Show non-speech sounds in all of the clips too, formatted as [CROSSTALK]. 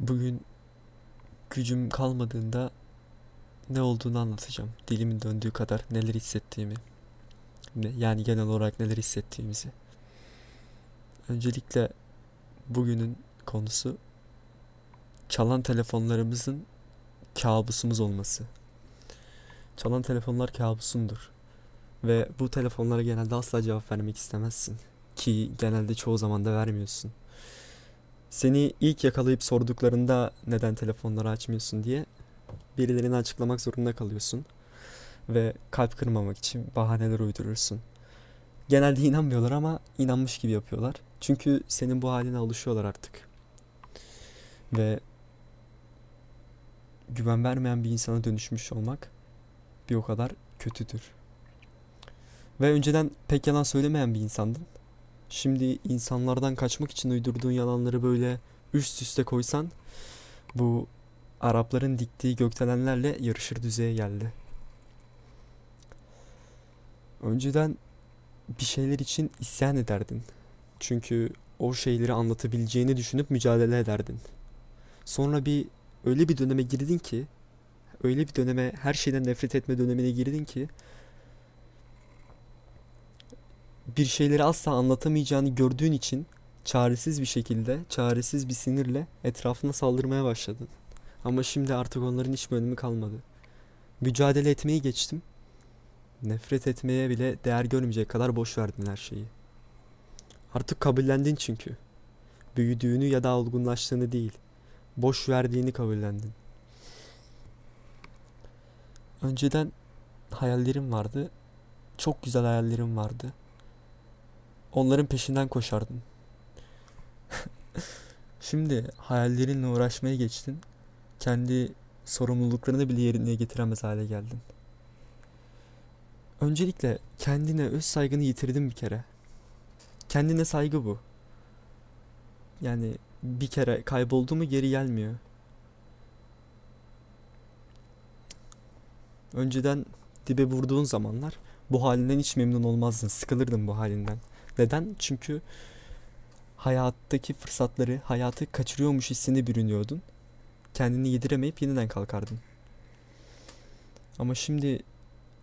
Bugün gücüm kalmadığında ne olduğunu anlatacağım. Dilimin döndüğü kadar neler hissettiğimi. Yani genel olarak neler hissettiğimizi. Öncelikle bugünün konusu çalan telefonlarımızın kabusumuz olması. Çalan telefonlar kabusumdur. Ve bu telefonlara genelde asla cevap vermek istemezsin. Ki genelde çoğu zaman da vermiyorsun. Seni ilk yakalayıp sorduklarında neden telefonları açmıyorsun diye birilerine açıklamak zorunda kalıyorsun. Ve kalp kırmamak için bahaneler uydurursun. Genelde inanmıyorlar ama inanmış gibi yapıyorlar. Çünkü senin bu haline alışıyorlar artık. Ve güven vermeyen bir insana dönüşmüş olmak bir o kadar kötüdür. Ve önceden pek yalan söylemeyen bir insandın. Şimdi insanlardan kaçmak için uydurduğun yalanları böyle üst üste koysan bu Arapların diktiği gökdelenlerle yarışır düzeye geldi. Önceden bir şeyler için isyan ederdin. Çünkü o şeyleri anlatabileceğini düşünüp mücadele ederdin. Sonra bir öyle bir döneme girdin ki, öyle bir döneme her şeyden nefret etme dönemine girdin ki bir şeyleri asla anlatamayacağını gördüğün için çaresiz bir şekilde, çaresiz bir sinirle etrafına saldırmaya başladın. Ama şimdi artık onların hiçbir önemi kalmadı. Mücadele etmeyi geçtim. Nefret etmeye bile değer görmeyecek kadar boş verdin her şeyi. Artık kabullendin çünkü. Büyüdüğünü ya da olgunlaştığını değil, boş verdiğini kabullendin. Önceden hayallerim vardı. Çok güzel hayallerim vardı. Onların peşinden koşardın. [LAUGHS] Şimdi hayallerinle uğraşmaya geçtin. Kendi sorumluluklarını bile yerine getiremez hale geldin. Öncelikle kendine öz saygını yitirdin bir kere. Kendine saygı bu. Yani bir kere kayboldu mu geri gelmiyor. Önceden dibe vurduğun zamanlar bu halinden hiç memnun olmazdın. Sıkılırdın bu halinden. Neden? Çünkü hayattaki fırsatları, hayatı kaçırıyormuş hissine bürünüyordun. Kendini yediremeyip yeniden kalkardın. Ama şimdi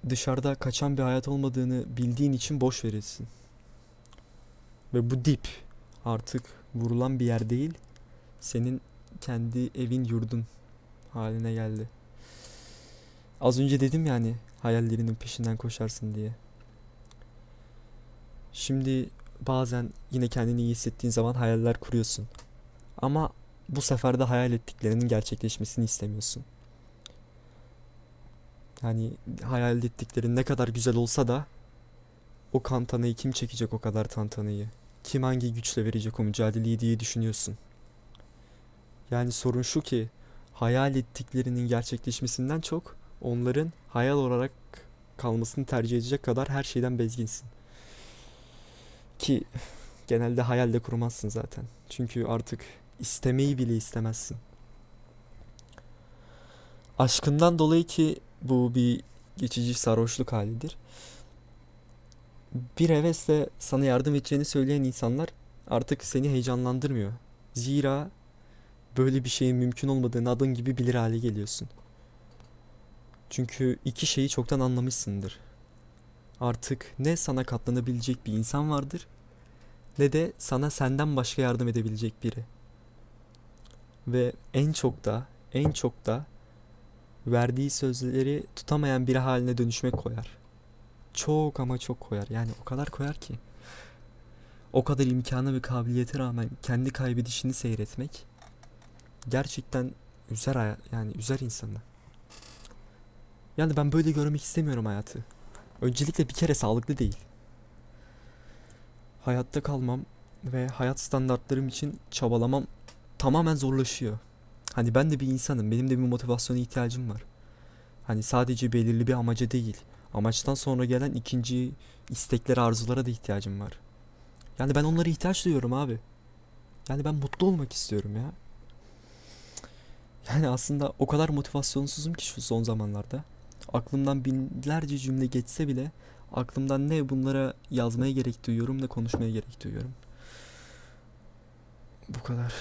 dışarıda kaçan bir hayat olmadığını bildiğin için boş verirsin. Ve bu dip artık vurulan bir yer değil, senin kendi evin yurdun haline geldi. Az önce dedim yani hayallerinin peşinden koşarsın diye. Şimdi bazen yine kendini iyi hissettiğin zaman hayaller kuruyorsun. Ama bu sefer de hayal ettiklerinin gerçekleşmesini istemiyorsun. Yani hayal ettiklerin ne kadar güzel olsa da o kantanayı kim çekecek o kadar tantanayı? Kim hangi güçle verecek o mücadeleyi diye düşünüyorsun. Yani sorun şu ki hayal ettiklerinin gerçekleşmesinden çok onların hayal olarak kalmasını tercih edecek kadar her şeyden bezginsin. Ki genelde hayalde kurmazsın zaten. Çünkü artık istemeyi bile istemezsin. Aşkından dolayı ki bu bir geçici sarhoşluk halidir. Bir hevesle sana yardım edeceğini söyleyen insanlar artık seni heyecanlandırmıyor. Zira böyle bir şeyin mümkün olmadığını adın gibi bilir hale geliyorsun. Çünkü iki şeyi çoktan anlamışsındır. Artık ne sana katlanabilecek bir insan vardır ne de sana senden başka yardım edebilecek biri. Ve en çok da en çok da verdiği sözleri tutamayan biri haline dönüşmek koyar. Çok ama çok koyar. Yani o kadar koyar ki. O kadar imkanı ve kabiliyete rağmen kendi kaybedişini seyretmek gerçekten üzer yani üzer insanı. Yani ben böyle görmek istemiyorum hayatı. Öncelikle bir kere sağlıklı değil. Hayatta kalmam ve hayat standartlarım için çabalamam tamamen zorlaşıyor. Hani ben de bir insanım. Benim de bir motivasyona ihtiyacım var. Hani sadece belirli bir amaca değil. Amaçtan sonra gelen ikinci isteklere, arzulara da ihtiyacım var. Yani ben onlara ihtiyaç duyuyorum abi. Yani ben mutlu olmak istiyorum ya. Yani aslında o kadar motivasyonsuzum ki şu son zamanlarda. Aklımdan binlerce cümle geçse bile aklımdan ne bunlara yazmaya gerek duyuyorum ne konuşmaya gerek duyuyorum. Bu kadar.